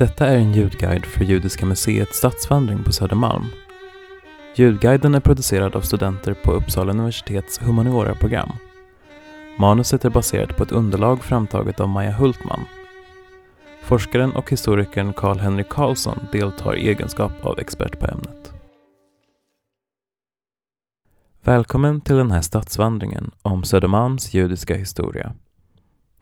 Detta är en ljudguide för Judiska museets stadsvandring på Södermalm. Ljudguiden är producerad av studenter på Uppsala universitets humaniora-program. Manuset är baserat på ett underlag framtaget av Maja Hultman. Forskaren och historikern Karl-Henrik Karlsson deltar i egenskap av expert på ämnet. Välkommen till den här stadsvandringen om Södermalms judiska historia.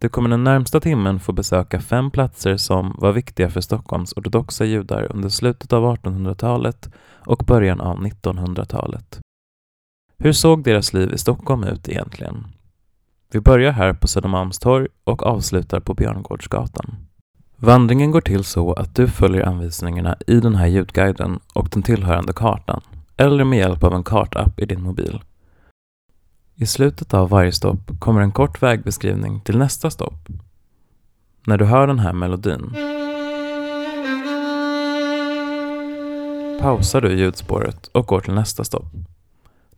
Du kommer den närmsta timmen få besöka fem platser som var viktiga för Stockholms ortodoxa judar under slutet av 1800-talet och början av 1900-talet. Hur såg deras liv i Stockholm ut egentligen? Vi börjar här på Södermalmstorg och avslutar på Björngårdsgatan. Vandringen går till så att du följer anvisningarna i den här ljudguiden och den tillhörande kartan, eller med hjälp av en kartapp i din mobil. I slutet av varje stopp kommer en kort vägbeskrivning till nästa stopp. När du hör den här melodin pausar du ljudspåret och går till nästa stopp,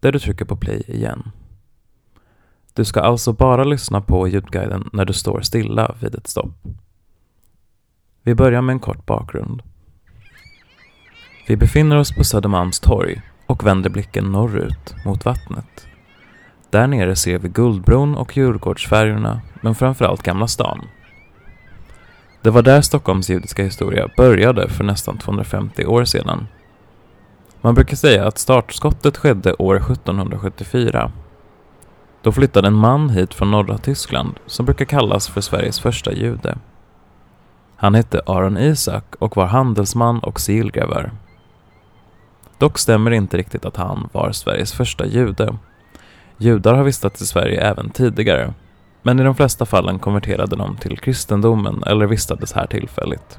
där du trycker på play igen. Du ska alltså bara lyssna på ljudguiden när du står stilla vid ett stopp. Vi börjar med en kort bakgrund. Vi befinner oss på Södermalms torg och vänder blicken norrut mot vattnet. Där nere ser vi Guldbron och Djurgårdsfärjorna, men framförallt Gamla stan. Det var där Stockholms judiska historia började för nästan 250 år sedan. Man brukar säga att startskottet skedde år 1774. Då flyttade en man hit från norra Tyskland som brukar kallas för Sveriges första jude. Han hette Aron Isak och var handelsman och sigillgrävare. Dock stämmer inte riktigt att han var Sveriges första jude Judar har vistats i Sverige även tidigare, men i de flesta fallen konverterade de till kristendomen eller vistades här tillfälligt.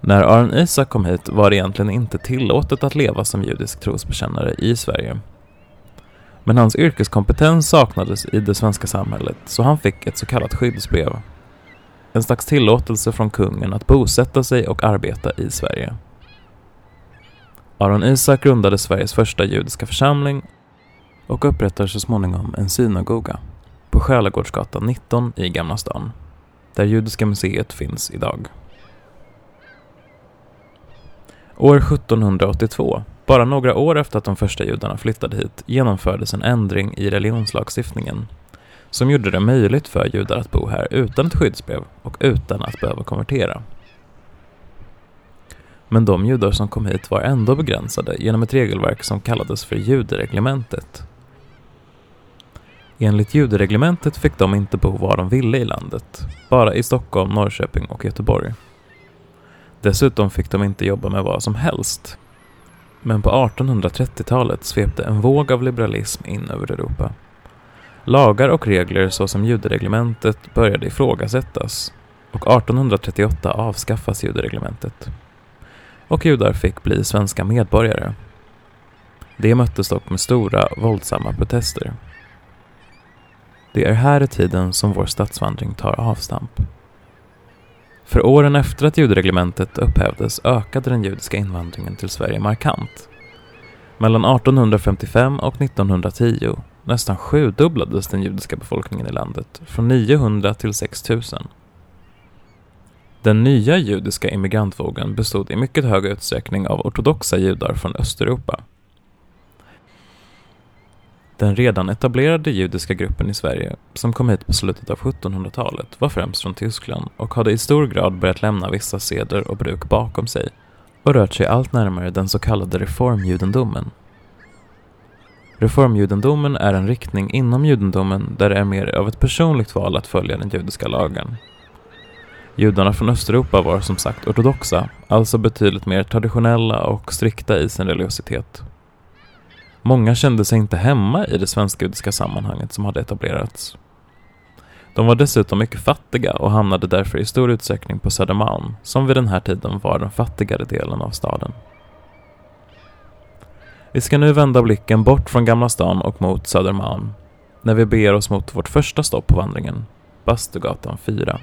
När Aron Isak kom hit var det egentligen inte tillåtet att leva som judisk trosbekännare i Sverige. Men hans yrkeskompetens saknades i det svenska samhället så han fick ett så kallat skyddsbrev. En slags tillåtelse från kungen att bosätta sig och arbeta i Sverige. Aron Isak grundade Sveriges första judiska församling och upprättar så småningom en synagoga på Själagårdsgatan 19 i Gamla stan, där Judiska museet finns idag. År 1782, bara några år efter att de första judarna flyttade hit, genomfördes en ändring i religionslagstiftningen som gjorde det möjligt för judar att bo här utan ett skyddsbrev och utan att behöva konvertera. Men de judar som kom hit var ändå begränsade genom ett regelverk som kallades för judereglementet Enligt judereglementet fick de inte bo var de ville i landet, bara i Stockholm, Norrköping och Göteborg. Dessutom fick de inte jobba med vad som helst. Men på 1830-talet svepte en våg av liberalism in över Europa. Lagar och regler såsom judereglementet började ifrågasättas och 1838 avskaffas judereglementet. Och judar fick bli svenska medborgare. Det möttes dock med stora, våldsamma protester. Det är här i tiden som vår stadsvandring tar avstamp. För åren efter att judereglementet upphävdes ökade den judiska invandringen till Sverige markant. Mellan 1855 och 1910 nästan sjudubblades den judiska befolkningen i landet, från 900 till 6000. Den nya judiska immigrantvågen bestod i mycket hög utsträckning av ortodoxa judar från Östeuropa den redan etablerade judiska gruppen i Sverige, som kom hit på slutet av 1700-talet, var främst från Tyskland och hade i stor grad börjat lämna vissa seder och bruk bakom sig och rört sig allt närmare den så kallade reformjudendomen. Reformjudendomen är en riktning inom judendomen där det är mer av ett personligt val att följa den judiska lagen. Judarna från Östeuropa var som sagt ortodoxa, alltså betydligt mer traditionella och strikta i sin religiositet Många kände sig inte hemma i det svenskjudiska sammanhanget som hade etablerats. De var dessutom mycket fattiga och hamnade därför i stor utsträckning på Södermalm, som vid den här tiden var den fattigare delen av staden. Vi ska nu vända blicken bort från Gamla stan och mot Södermalm, när vi beger oss mot vårt första stopp på vandringen, Bastugatan 4.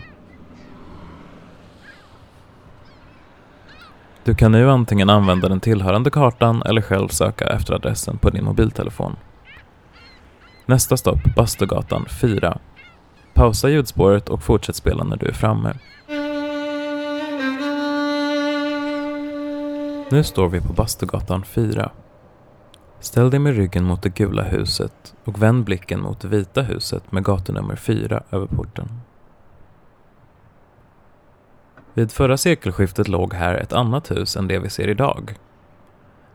Du kan nu antingen använda den tillhörande kartan eller själv söka efter adressen på din mobiltelefon. Nästa stopp, Bastugatan 4. Pausa ljudspåret och fortsätt spela när du är framme. Nu står vi på Bastugatan 4. Ställ dig med ryggen mot det gula huset och vänd blicken mot det vita huset med gatunummer 4 över porten. Vid förra sekelskiftet låg här ett annat hus än det vi ser idag.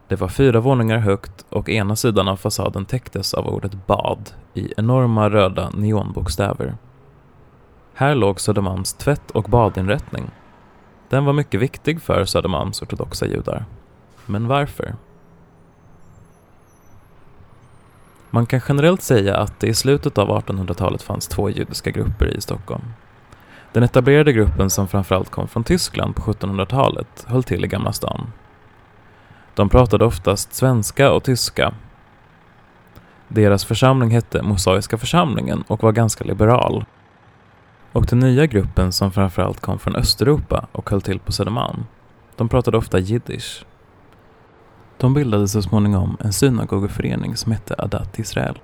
Det var fyra våningar högt och ena sidan av fasaden täcktes av ordet bad i enorma röda neonbokstäver. Här låg Södermalms tvätt och badinrättning. Den var mycket viktig för Södermalms ortodoxa judar. Men varför? Man kan generellt säga att det i slutet av 1800-talet fanns två judiska grupper i Stockholm. Den etablerade gruppen som framförallt kom från Tyskland på 1700-talet höll till i Gamla stan. De pratade oftast svenska och tyska. Deras församling hette Mosaiska församlingen och var ganska liberal. Och den nya gruppen som framförallt kom från Östeuropa och höll till på Södermalm, de pratade ofta jiddisch. De bildade så småningom en synagogeförening som hette Adat Israel.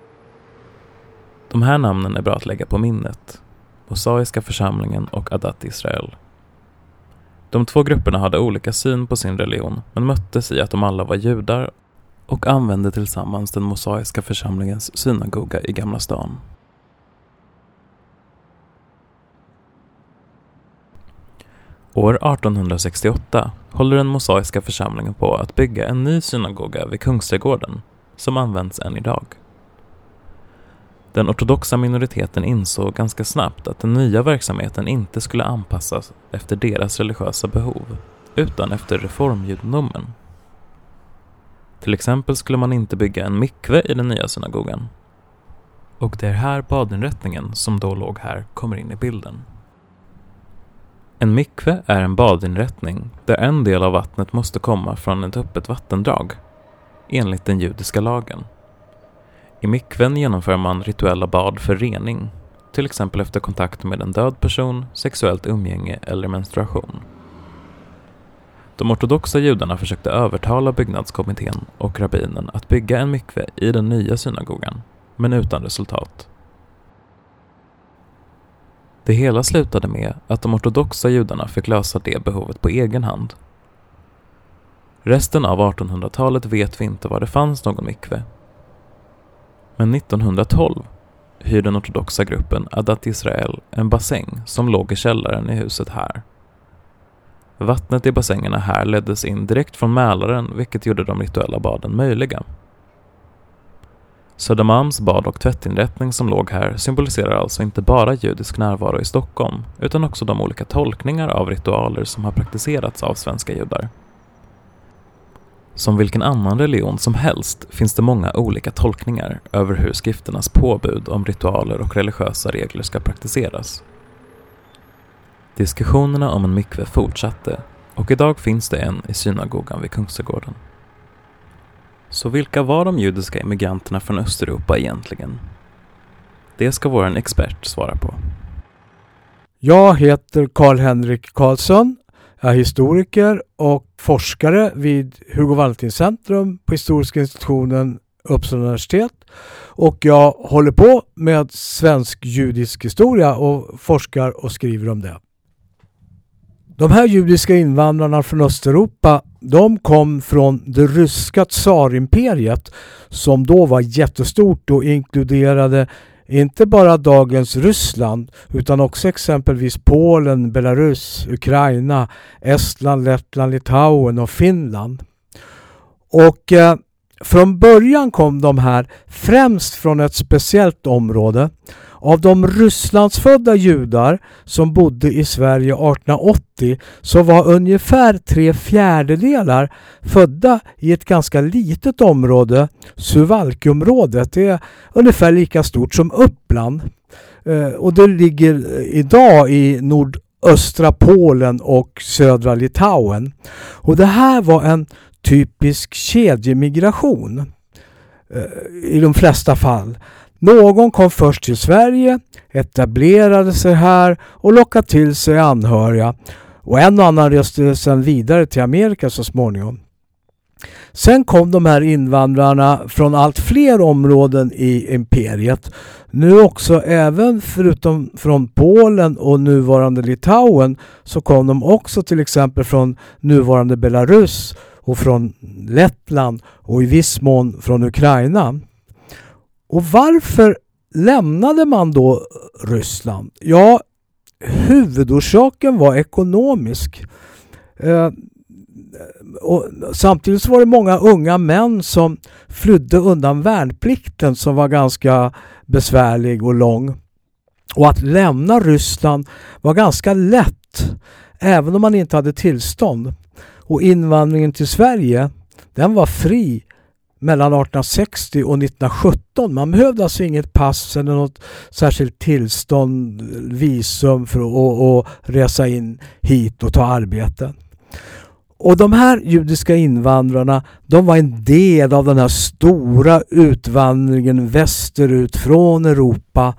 De här namnen är bra att lägga på minnet. Mosaiska församlingen och Adat Israel. De två grupperna hade olika syn på sin religion men möttes i att de alla var judar och använde tillsammans den mosaiska församlingens synagoga i Gamla stan. År 1868 håller den mosaiska församlingen på att bygga en ny synagoga vid Kungsträdgården som används än idag. Den ortodoxa minoriteten insåg ganska snabbt att den nya verksamheten inte skulle anpassas efter deras religiösa behov, utan efter reformjudendomen. Till exempel skulle man inte bygga en mikve i den nya synagogan. Och det är här badinrättningen, som då låg här, kommer in i bilden. En mikve är en badinrättning där en del av vattnet måste komma från ett öppet vattendrag, enligt den judiska lagen. I mikven genomför man rituella bad för rening, till exempel efter kontakt med en död person, sexuellt umgänge eller menstruation. De ortodoxa judarna försökte övertala byggnadskommittén och rabbinen att bygga en mikve i den nya synagogan, men utan resultat. Det hela slutade med att de ortodoxa judarna fick lösa det behovet på egen hand. Resten av 1800-talet vet vi inte var det fanns någon mikve men 1912 hyr den ortodoxa gruppen Adat Israel en bassäng som låg i källaren i huset här. Vattnet i bassängerna här leddes in direkt från Mälaren vilket gjorde de rituella baden möjliga. Södermalms bad och tvättinrättning som låg här symboliserar alltså inte bara judisk närvaro i Stockholm utan också de olika tolkningar av ritualer som har praktiserats av svenska judar. Som vilken annan religion som helst finns det många olika tolkningar över hur skrifternas påbud om ritualer och religiösa regler ska praktiseras. Diskussionerna om en mikve fortsatte och idag finns det en i synagogan vid Kungsträdgården. Så vilka var de judiska immigranterna från Östeuropa egentligen? Det ska vår expert svara på. Jag heter Karl-Henrik Karlsson är historiker och forskare vid Hugo Valentin Centrum på Historiska institutionen Uppsala universitet. Och jag håller på med svensk judisk historia och forskar och skriver om det. De här judiska invandrarna från Östeuropa de kom från det ryska tsarimperiet som då var jättestort och inkluderade inte bara dagens Ryssland utan också exempelvis Polen, Belarus, Ukraina, Estland, Lettland, Litauen och Finland. Och eh, från början kom de här främst från ett speciellt område av de Rysslandsfödda judar som bodde i Sverige 1880 så var ungefär tre fjärdedelar födda i ett ganska litet område, Suvalkiområdet. Det är ungefär lika stort som Uppland. Eh, och det ligger idag i nordöstra Polen och södra Litauen. Och det här var en typisk kedjemigration eh, i de flesta fall. Någon kom först till Sverige, etablerade sig här och lockade till sig anhöriga och en och annan reste sedan vidare till Amerika så småningom. Sen kom de här invandrarna från allt fler områden i imperiet. Nu också även förutom från Polen och nuvarande Litauen så kom de också till exempel från nuvarande Belarus och från Lettland och i viss mån från Ukraina. Och varför lämnade man då Ryssland? Ja, huvudorsaken var ekonomisk. Eh, och samtidigt så var det många unga män som flydde undan värnplikten som var ganska besvärlig och lång. Och att lämna Ryssland var ganska lätt även om man inte hade tillstånd. Och invandringen till Sverige den var fri mellan 1860 och 1917. Man behövde alltså inget pass eller något särskilt tillstånd, visum för att resa in hit och ta arbete. Och de här judiska invandrarna de var en del av den här stora utvandringen västerut från Europa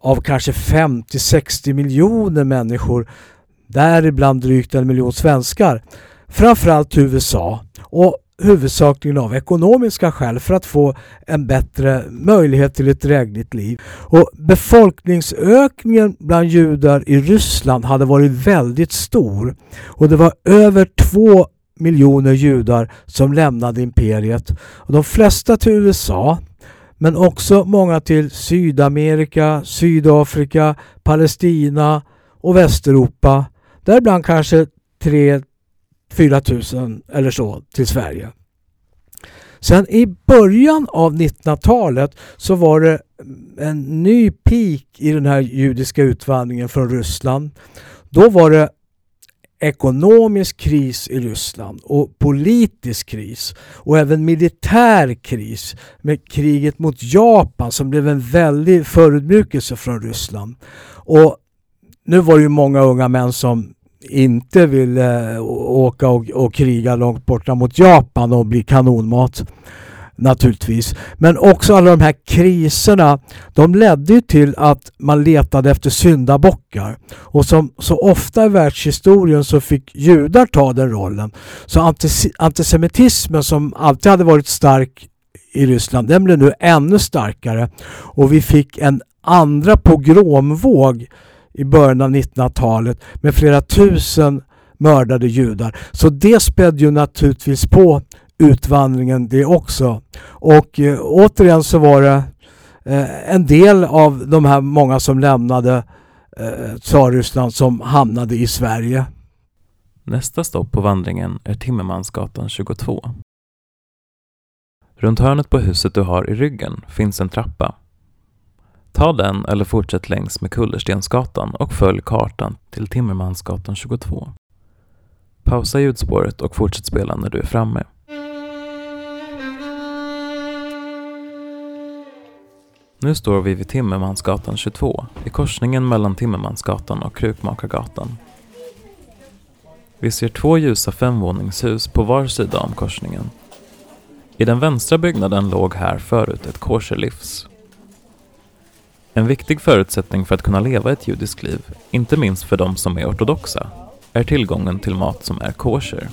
av kanske 50-60 miljoner människor däribland drygt en miljon svenskar framförallt till USA och huvudsakligen av ekonomiska skäl för att få en bättre möjlighet till ett drägligt liv. Och befolkningsökningen bland judar i Ryssland hade varit väldigt stor och det var över två miljoner judar som lämnade imperiet. Och de flesta till USA men också många till Sydamerika, Sydafrika, Palestina och Västeuropa. Däribland kanske 3 4 000 eller så till Sverige. Sen i början av 1900-talet så var det en ny peak i den här judiska utvandringen från Ryssland. Då var det ekonomisk kris i Ryssland och politisk kris och även militär kris med kriget mot Japan som blev en väldig förödmjukelse från Ryssland. Och nu var det ju många unga män som inte ville eh, åka och, och kriga långt borta mot Japan och bli kanonmat naturligtvis. Men också alla de här kriserna de ledde till att man letade efter syndabockar. Och som så ofta i världshistorien så fick judar ta den rollen. Så antisemitismen som alltid hade varit stark i Ryssland den blev nu ännu starkare. Och vi fick en andra pogromvåg i början av 1900-talet med flera tusen mördade judar. Så det spädde ju naturligtvis på utvandringen det också. Och eh, återigen så var det eh, en del av de här många som lämnade eh, Tsarryssland som hamnade i Sverige. Nästa stopp på vandringen är Timmermansgatan 22. Runt hörnet på huset du har i ryggen finns en trappa Ta den eller fortsätt längs med Kullerstensgatan och följ kartan till Timmermansgatan 22. Pausa ljudspåret och fortsätt spela när du är framme. Nu står vi vid Timmermansgatan 22 i korsningen mellan Timmermansgatan och Krukmakargatan. Vi ser två ljusa femvåningshus på var sida om korsningen. I den vänstra byggnaden låg här förut ett kosherlivs en viktig förutsättning för att kunna leva ett judiskt liv, inte minst för de som är ortodoxa, är tillgången till mat som är kosher.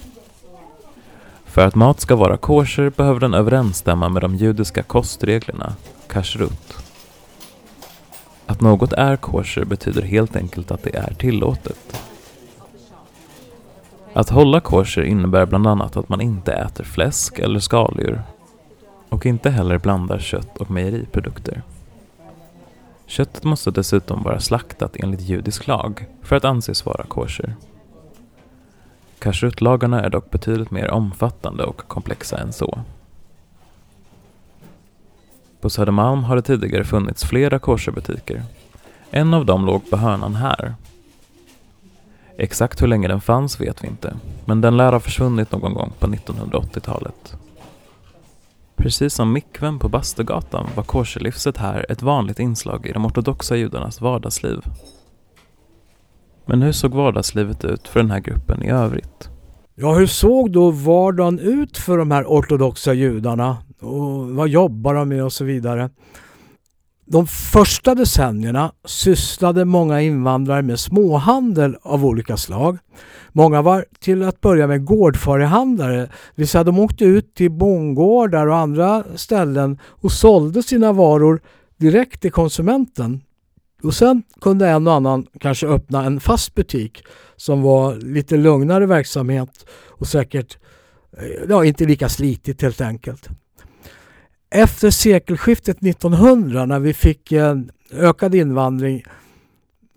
För att mat ska vara kosher behöver den överensstämma med de judiska kostreglerna, kashrut. Att något är kosher betyder helt enkelt att det är tillåtet. Att hålla kosher innebär bland annat att man inte äter fläsk eller skaldjur och inte heller blandar kött och mejeriprodukter. Köttet måste dessutom vara slaktat enligt judisk lag för att anses vara kosher. Kashrutlagarna är dock betydligt mer omfattande och komplexa än så. På Södermalm har det tidigare funnits flera kosherbutiker. En av dem låg på hörnan här. Exakt hur länge den fanns vet vi inte, men den lär ha försvunnit någon gång på 1980-talet. Precis som mikven på Bastugatan var kosherlivset här ett vanligt inslag i de ortodoxa judarnas vardagsliv. Men hur såg vardagslivet ut för den här gruppen i övrigt? Ja, hur såg då vardagen ut för de här ortodoxa judarna? Och vad jobbar de med och så vidare? De första decennierna sysslade många invandrare med småhandel av olika slag. Många var till att börja med gårdfarihandlare, det vill säga de åkte ut till bondgårdar och andra ställen och sålde sina varor direkt till konsumenten. Och sen kunde en och annan kanske öppna en fast butik som var lite lugnare verksamhet och säkert eh, ja, inte lika slitigt helt enkelt. Efter sekelskiftet 1900 när vi fick en ökad invandring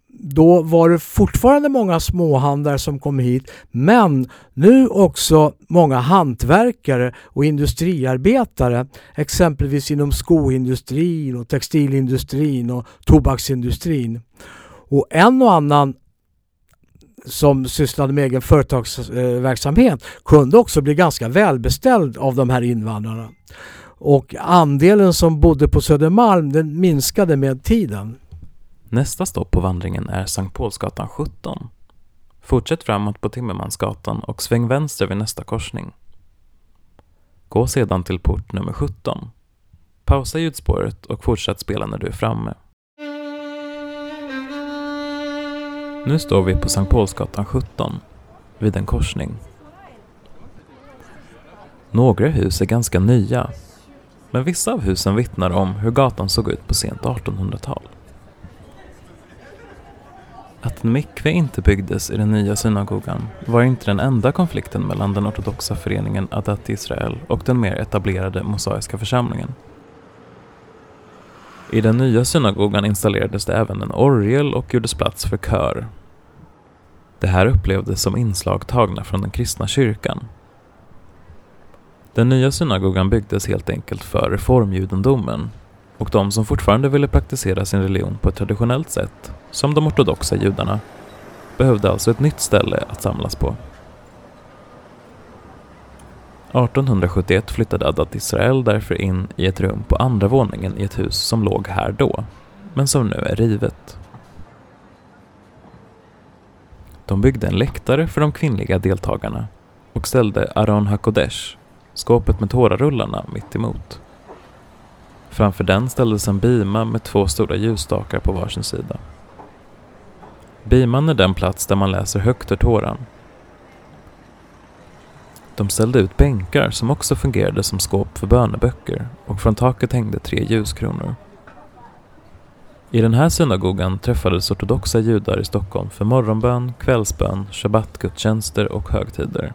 då var det fortfarande många småhandlare som kom hit men nu också många hantverkare och industriarbetare exempelvis inom skoindustrin och textilindustrin och tobaksindustrin. Och en och annan som sysslade med egen företagsverksamhet kunde också bli ganska välbeställd av de här invandrarna. Och andelen som bodde på Södermalm den minskade med tiden. Nästa stopp på vandringen är Sankt Paulsgatan 17. Fortsätt framåt på Timmermansgatan och sväng vänster vid nästa korsning. Gå sedan till port nummer 17. Pausa ljudspåret och fortsätt spela när du är framme. Nu står vi på Sankt Paulsgatan 17, vid en korsning. Några hus är ganska nya, men vissa av husen vittnar om hur gatan såg ut på sent 1800-tal. Att en mikve inte byggdes i den nya synagogan var inte den enda konflikten mellan den ortodoxa föreningen Adat Israel och den mer etablerade mosaiska församlingen. I den nya synagogan installerades det även en orgel och gjordes plats för kör. Det här upplevdes som inslag tagna från den kristna kyrkan. Den nya synagogan byggdes helt enkelt för reformjudendomen och de som fortfarande ville praktisera sin religion på ett traditionellt sätt, som de ortodoxa judarna, behövde alltså ett nytt ställe att samlas på. 1871 flyttade Adat Israel därför in i ett rum på andra våningen i ett hus som låg här då, men som nu är rivet. De byggde en läktare för de kvinnliga deltagarna och ställde Aron Hakodesh, skåpet med tårarullarna, mitt emot. Framför den ställdes en bima med två stora ljusstakar på varsin sida. Biman är den plats där man läser högt ur Toran. De ställde ut bänkar som också fungerade som skåp för böneböcker och från taket hängde tre ljuskronor. I den här synagogan träffades ortodoxa judar i Stockholm för morgonbön, kvällsbön, shabbatgudstjänster och högtider.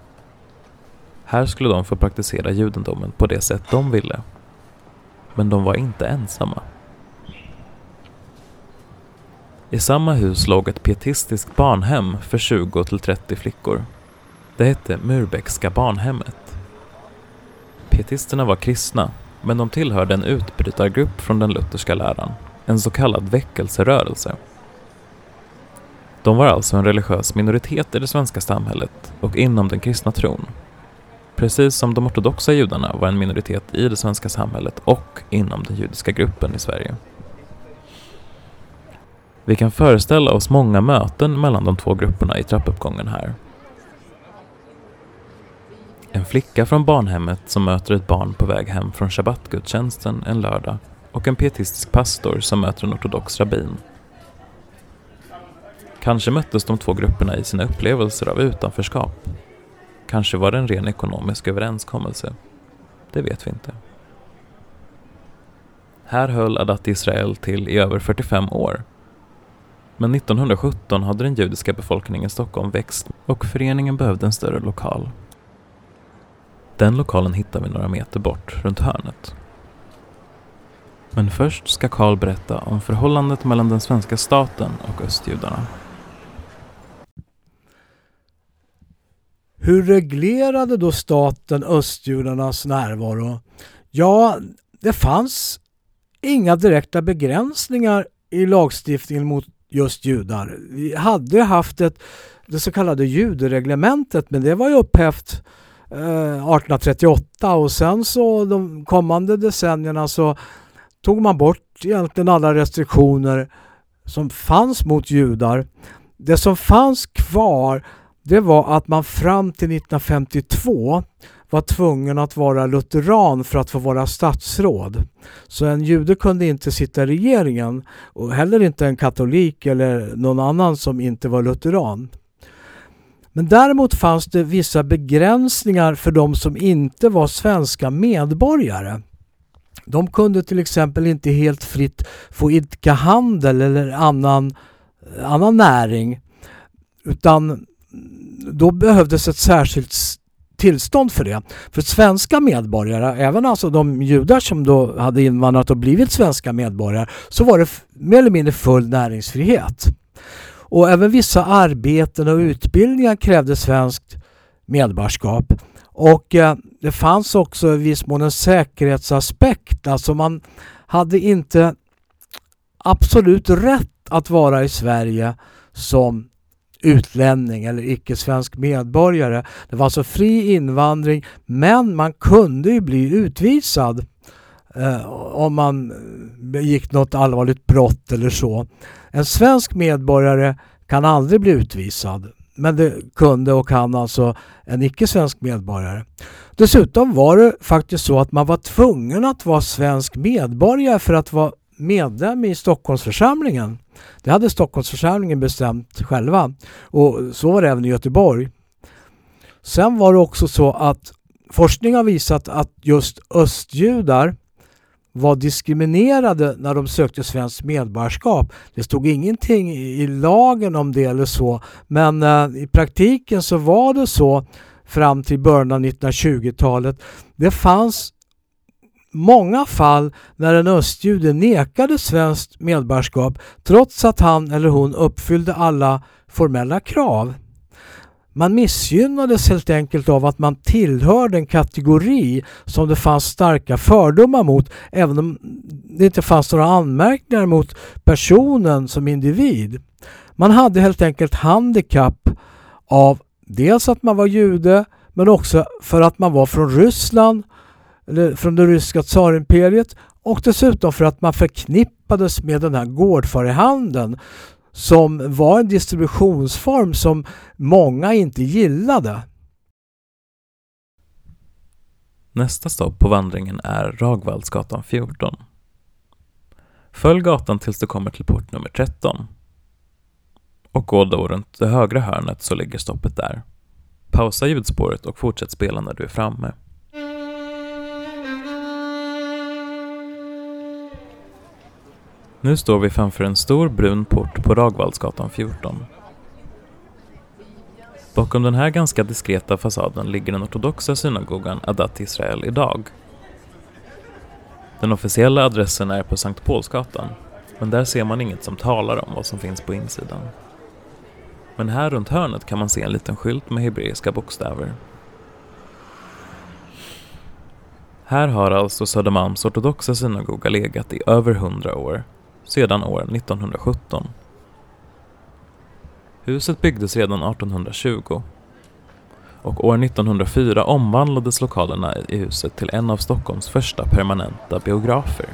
Här skulle de få praktisera judendomen på det sätt de ville men de var inte ensamma. I samma hus låg ett pietistiskt barnhem för 20 30 flickor. Det hette Murbeckska barnhemmet. Pietisterna var kristna, men de tillhörde en utbrytargrupp från den lutherska läran, en så kallad väckelserörelse. De var alltså en religiös minoritet i det svenska samhället och inom den kristna tron precis som de ortodoxa judarna var en minoritet i det svenska samhället och inom den judiska gruppen i Sverige. Vi kan föreställa oss många möten mellan de två grupperna i trappuppgången här. En flicka från barnhemmet som möter ett barn på väg hem från shabbatgudstjänsten en lördag och en pietistisk pastor som möter en ortodox rabbin. Kanske möttes de två grupperna i sina upplevelser av utanförskap Kanske var det en ren ekonomisk överenskommelse. Det vet vi inte. Här höll Adat Israel till i över 45 år. Men 1917 hade den judiska befolkningen i Stockholm växt och föreningen behövde en större lokal. Den lokalen hittar vi några meter bort, runt hörnet. Men först ska Karl berätta om förhållandet mellan den svenska staten och östjudarna. Hur reglerade då staten östjudarnas närvaro? Ja, det fanns inga direkta begränsningar i lagstiftningen mot just judar. Vi hade haft ett, det så kallade judereglementet men det var ju upphävt eh, 1838 och sen så de kommande decennierna så tog man bort egentligen alla restriktioner som fanns mot judar. Det som fanns kvar det var att man fram till 1952 var tvungen att vara lutheran för att få vara statsråd. Så en jude kunde inte sitta i regeringen och heller inte en katolik eller någon annan som inte var lutheran. Men däremot fanns det vissa begränsningar för de som inte var svenska medborgare. De kunde till exempel inte helt fritt få idka handel eller annan, annan näring utan då behövdes ett särskilt tillstånd för det. För svenska medborgare, även alltså de judar som då hade invandrat och blivit svenska medborgare, så var det mer eller mindre full näringsfrihet. Och även vissa arbeten och utbildningar krävde svenskt medborgarskap. Och eh, det fanns också i viss mån en säkerhetsaspekt. Alltså man hade inte absolut rätt att vara i Sverige som utlänning eller icke-svensk medborgare. Det var alltså fri invandring men man kunde ju bli utvisad eh, om man begick något allvarligt brott eller så. En svensk medborgare kan aldrig bli utvisad men det kunde och kan alltså en icke-svensk medborgare. Dessutom var det faktiskt så att man var tvungen att vara svensk medborgare för att vara medlem i Stockholmsförsamlingen. Det hade Stockholmsförsamlingen bestämt själva och så var det även i Göteborg. Sen var det också så att forskning har visat att just östjudar var diskriminerade när de sökte svenskt medborgarskap. Det stod ingenting i lagen om det eller så men eh, i praktiken så var det så fram till början av 1920-talet. Det fanns många fall när en östjude nekade svenskt medborgarskap trots att han eller hon uppfyllde alla formella krav. Man missgynnades helt enkelt av att man tillhörde en kategori som det fanns starka fördomar mot även om det inte fanns några anmärkningar mot personen som individ. Man hade helt enkelt handikapp av dels att man var jude men också för att man var från Ryssland eller från det ryska tsarimperiet och dessutom för att man förknippades med den här gårdfarihandeln som var en distributionsform som många inte gillade. Nästa stopp på vandringen är Ragvaldsgatan 14. Följ gatan tills du kommer till port nummer 13. Och gå då runt det högra hörnet så ligger stoppet där. Pausa ljudspåret och fortsätt spela när du är framme. Nu står vi framför en stor brun port på Ragvallsgatan 14. Bakom den här ganska diskreta fasaden ligger den ortodoxa synagogan Adat Israel idag. Den officiella adressen är på Sankt Paulsgatan, men där ser man inget som talar om vad som finns på insidan. Men här runt hörnet kan man se en liten skylt med hebreiska bokstäver. Här har alltså Södermalms ortodoxa synagoga legat i över hundra år sedan år 1917. Huset byggdes redan 1820 och år 1904 omvandlades lokalerna i huset till en av Stockholms första permanenta biografer.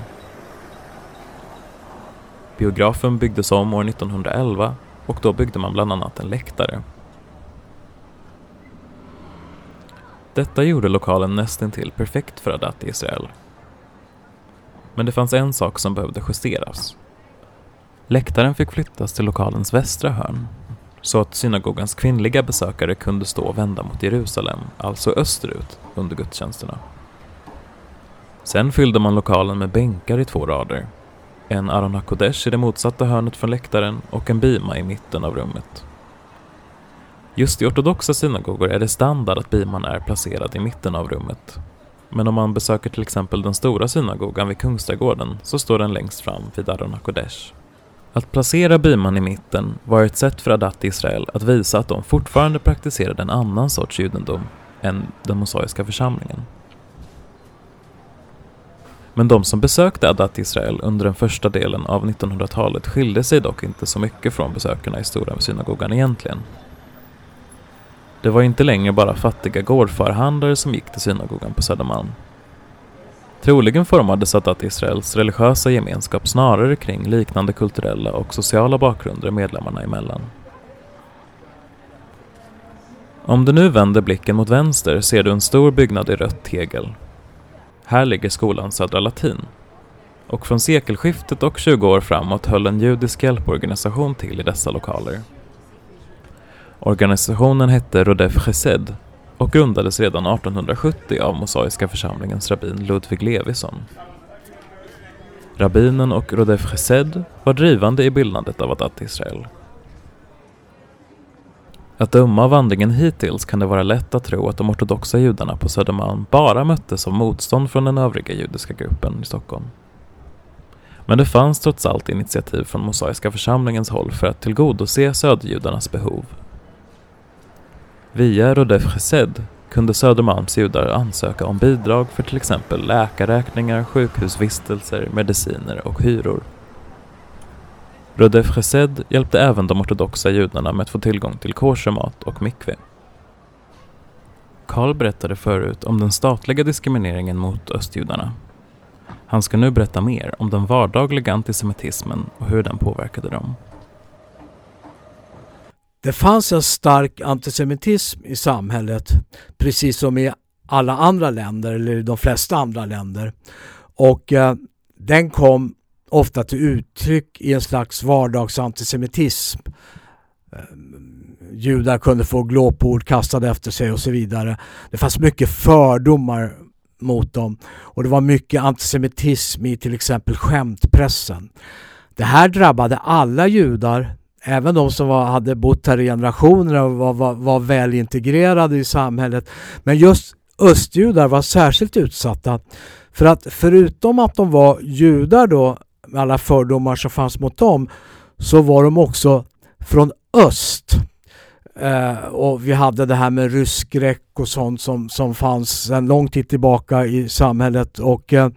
Biografen byggdes om år 1911 och då byggde man bland annat en läktare. Detta gjorde lokalen nästintill perfekt för Adat Israel. Men det fanns en sak som behövde justeras. Läktaren fick flyttas till lokalens västra hörn så att synagogans kvinnliga besökare kunde stå och vända mot Jerusalem, alltså österut, under gudstjänsterna. Sen fyllde man lokalen med bänkar i två rader. En Aron HaKodesh i det motsatta hörnet från läktaren och en bima i mitten av rummet. Just i ortodoxa synagogor är det standard att biman är placerad i mitten av rummet. Men om man besöker till exempel den stora synagogan vid Kungsträdgården så står den längst fram vid Aron HaKodesh. Att placera Biman i mitten var ett sätt för Adat Israel att visa att de fortfarande praktiserade en annan sorts judendom än den mosaiska församlingen. Men de som besökte Adat Israel under den första delen av 1900-talet skilde sig dock inte så mycket från besökarna i Stora synagogan egentligen. Det var inte längre bara fattiga gårdförhandlare som gick till synagogan på Södermalm. Troligen formades att Israels religiösa gemenskap snarare kring liknande kulturella och sociala bakgrunder medlemmarna emellan. Om du nu vänder blicken mot vänster ser du en stor byggnad i rött tegel. Här ligger skolan Södra Latin. Och från sekelskiftet och 20 år framåt höll en judisk hjälporganisation till i dessa lokaler. Organisationen hette Rodef Chesed och grundades redan 1870 av Mosaiska församlingens rabbin Ludvig Levisson. Rabbinen och Rodef Chesed var drivande i bildandet av Adat Israel. Att döma av vandringen hittills kan det vara lätt att tro att de ortodoxa judarna på Södermalm bara möttes av motstånd från den övriga judiska gruppen i Stockholm. Men det fanns trots allt initiativ från Mosaiska församlingens håll för att tillgodose söderjudarnas behov. Via Rodef kunde Södermalms judar ansöka om bidrag för till exempel läkarräkningar, sjukhusvistelser, mediciner och hyror. Rodef hjälpte även de ortodoxa judarna med att få tillgång till koshermat och mikve. Karl berättade förut om den statliga diskrimineringen mot östjudarna. Han ska nu berätta mer om den vardagliga antisemitismen och hur den påverkade dem. Det fanns en stark antisemitism i samhället, precis som i alla andra länder, eller i de flesta andra länder. Och eh, den kom ofta till uttryck i en slags vardagsantisemitism. Eh, judar kunde få glåpord kastade efter sig och så vidare. Det fanns mycket fördomar mot dem och det var mycket antisemitism i till exempel skämtpressen. Det här drabbade alla judar, även de som var, hade bott här i generationer och var, var, var väl integrerade i samhället. Men just östjudar var särskilt utsatta. För att förutom att de var judar då, med alla fördomar som fanns mot dem, så var de också från öst. Eh, och vi hade det här med rysskräck och sånt som, som fanns sedan lång tid tillbaka i samhället. Och eh,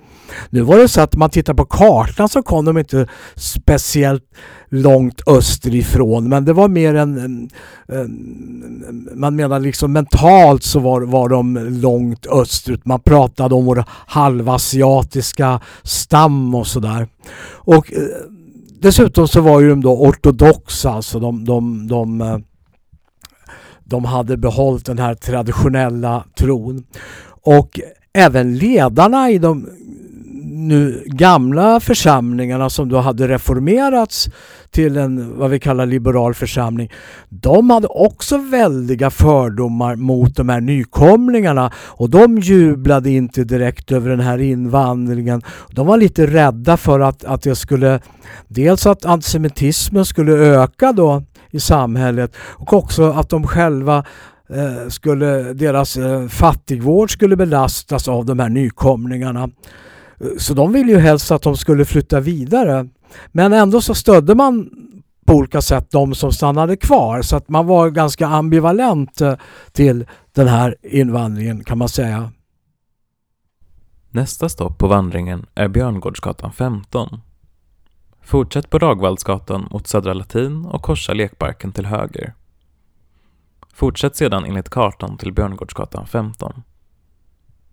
nu var det så att man tittar på kartan så kom de inte speciellt långt österifrån. Men det var mer en, en, en man menar liksom mentalt så var, var de långt österut. Man pratade om vår halvasiatiska stam och sådär. Och eh, dessutom så var ju de då ortodoxa, alltså de, de, de, de de hade behållit den här traditionella tron. Och även ledarna i de nu gamla församlingarna som då hade reformerats till en vad vi kallar liberal församling. De hade också väldiga fördomar mot de här nykomlingarna och de jublade inte direkt över den här invandringen. De var lite rädda för att, att det skulle dels att antisemitismen skulle öka då i samhället och också att de själva eh, skulle, deras eh, fattigvård skulle belastas av de här nykomlingarna. Så de ville ju helst att de skulle flytta vidare. Men ändå så stödde man på olika sätt de som stannade kvar så att man var ganska ambivalent eh, till den här invandringen kan man säga. Nästa stopp på vandringen är Björngårdsgatan 15 Fortsätt på Dagvallsgatan mot Södra Latin och korsa lekparken till höger. Fortsätt sedan enligt kartan till Björngårdsgatan 15.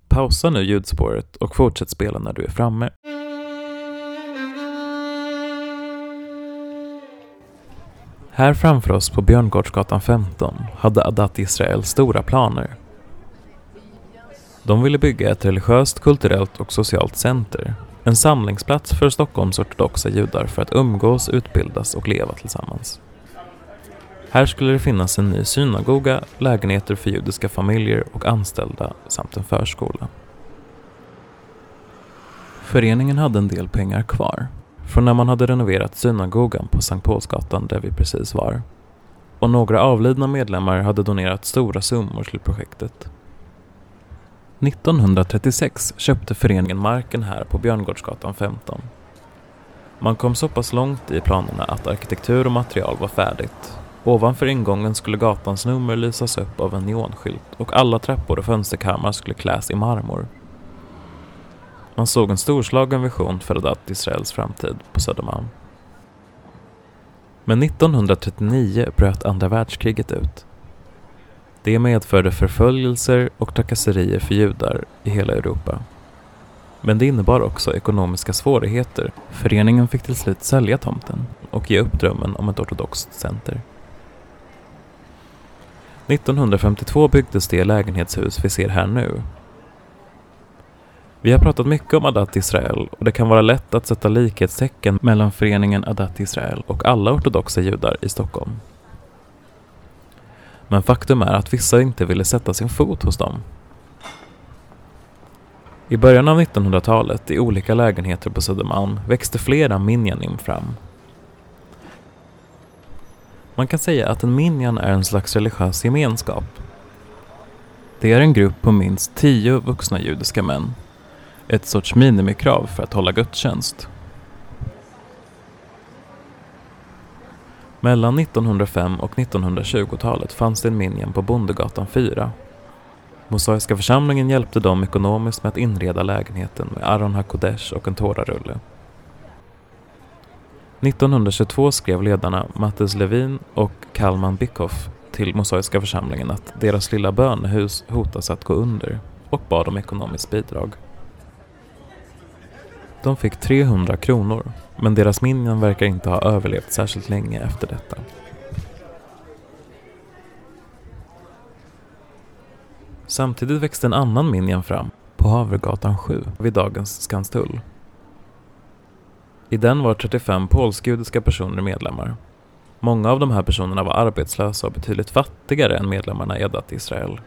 Pausa nu ljudspåret och fortsätt spela när du är framme. Här framför oss på Björngårdsgatan 15 hade Adat Israel stora planer. De ville bygga ett religiöst, kulturellt och socialt center en samlingsplats för Stockholms ortodoxa judar för att umgås, utbildas och leva tillsammans. Här skulle det finnas en ny synagoga, lägenheter för judiska familjer och anställda samt en förskola. Föreningen hade en del pengar kvar från när man hade renoverat synagogan på Sankt Paulsgatan där vi precis var. Och några avlidna medlemmar hade donerat stora summor till projektet. 1936 köpte föreningen marken här på Björngårdsgatan 15. Man kom så pass långt i planerna att arkitektur och material var färdigt. Ovanför ingången skulle gatans nummer lysas upp av en neonskylt och alla trappor och fönsterkammare skulle kläs i marmor. Man såg en storslagen vision för Adat Israels framtid på Södermalm. Men 1939 bröt andra världskriget ut det medförde förföljelser och trakasserier för judar i hela Europa. Men det innebar också ekonomiska svårigheter. Föreningen fick till slut sälja tomten och ge upp drömmen om ett ortodoxt center. 1952 byggdes det lägenhetshus vi ser här nu. Vi har pratat mycket om Adat Israel och det kan vara lätt att sätta likhetstecken mellan föreningen Adat Israel och alla ortodoxa judar i Stockholm. Men faktum är att vissa inte ville sätta sin fot hos dem. I början av 1900-talet i olika lägenheter på Södermalm växte flera minjanim fram. Man kan säga att en minjan är en slags religiös gemenskap. Det är en grupp på minst tio vuxna judiska män. Ett sorts minimikrav för att hålla gudstjänst. Mellan 1905 och 1920-talet fanns det en minjan på Bondegatan 4. Mosaiska församlingen hjälpte dem ekonomiskt med att inreda lägenheten med Aron HaKodesh och en tårarulle. 1922 skrev ledarna Mattes Levin och Kalman Bickhoff till Mosaiska församlingen att deras lilla bönehus hotas att gå under och bad om ekonomiskt bidrag. De fick 300 kronor, men deras minnen verkar inte ha överlevt särskilt länge efter detta. Samtidigt växte en annan minjan fram på Havregatan 7 vid dagens Skanstull. I den var 35 polsk-judiska personer medlemmar. Många av de här personerna var arbetslösa och betydligt fattigare än medlemmarna i Edat Israel.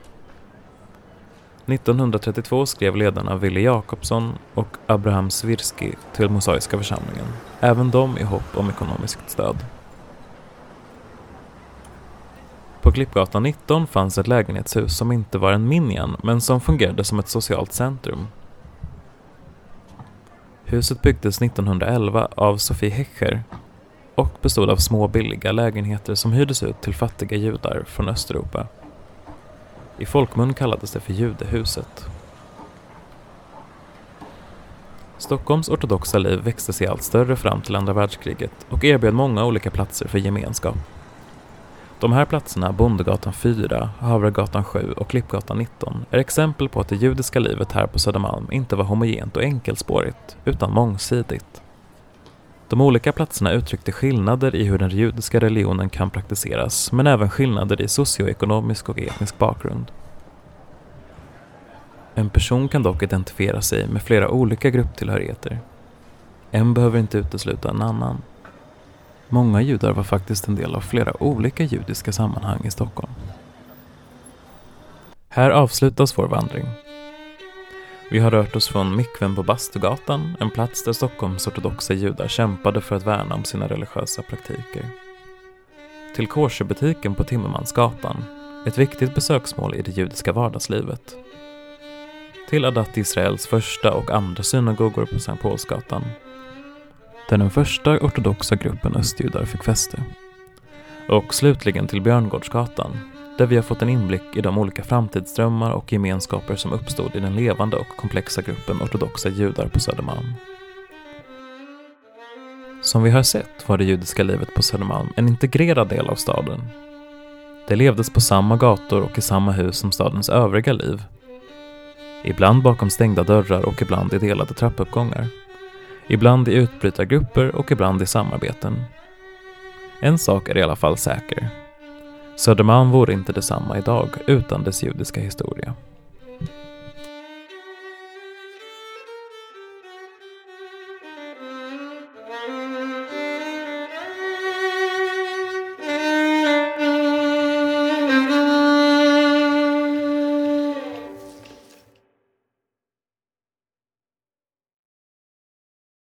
1932 skrev ledarna Ville Jakobsson och Abraham Svirski till Mosaiska församlingen, även de i hopp om ekonomiskt stöd. På Klippgatan 19 fanns ett lägenhetshus som inte var en minjan, men som fungerade som ett socialt centrum. Huset byggdes 1911 av Sophie Hecher och bestod av små billiga lägenheter som hyrdes ut till fattiga judar från Östeuropa. I folkmun kallades det för Judehuset. Stockholms ortodoxa liv växte sig allt större fram till andra världskriget och erbjöd många olika platser för gemenskap. De här platserna, Bondegatan 4, Havregatan 7 och Klippgatan 19, är exempel på att det judiska livet här på Södermalm inte var homogent och enkelspårigt, utan mångsidigt. De olika platserna uttryckte skillnader i hur den judiska religionen kan praktiseras, men även skillnader i socioekonomisk och etnisk bakgrund. En person kan dock identifiera sig med flera olika grupptillhörigheter. En behöver inte utesluta en annan. Många judar var faktiskt en del av flera olika judiska sammanhang i Stockholm. Här avslutas vår vandring. Vi har rört oss från Mikven på Bastugatan, en plats där Stockholms ortodoxa judar kämpade för att värna om sina religiösa praktiker. Till korserbutiken på Timmermansgatan, ett viktigt besöksmål i det judiska vardagslivet. Till Adat Israels första och andra synagogor på Sankt Paulsgatan där den första ortodoxa gruppen östjudar fick fäste. Och slutligen till Björngårdsgatan, där vi har fått en inblick i de olika framtidsdrömmar och gemenskaper som uppstod i den levande och komplexa gruppen ortodoxa judar på Södermalm. Som vi har sett var det judiska livet på Södermalm en integrerad del av staden. Det levdes på samma gator och i samma hus som stadens övriga liv. Ibland bakom stängda dörrar och ibland i delade trappuppgångar. Ibland i utbrytargrupper och ibland i samarbeten. En sak är i alla fall säker. Södermalm vore inte detsamma idag utan dess judiska historia.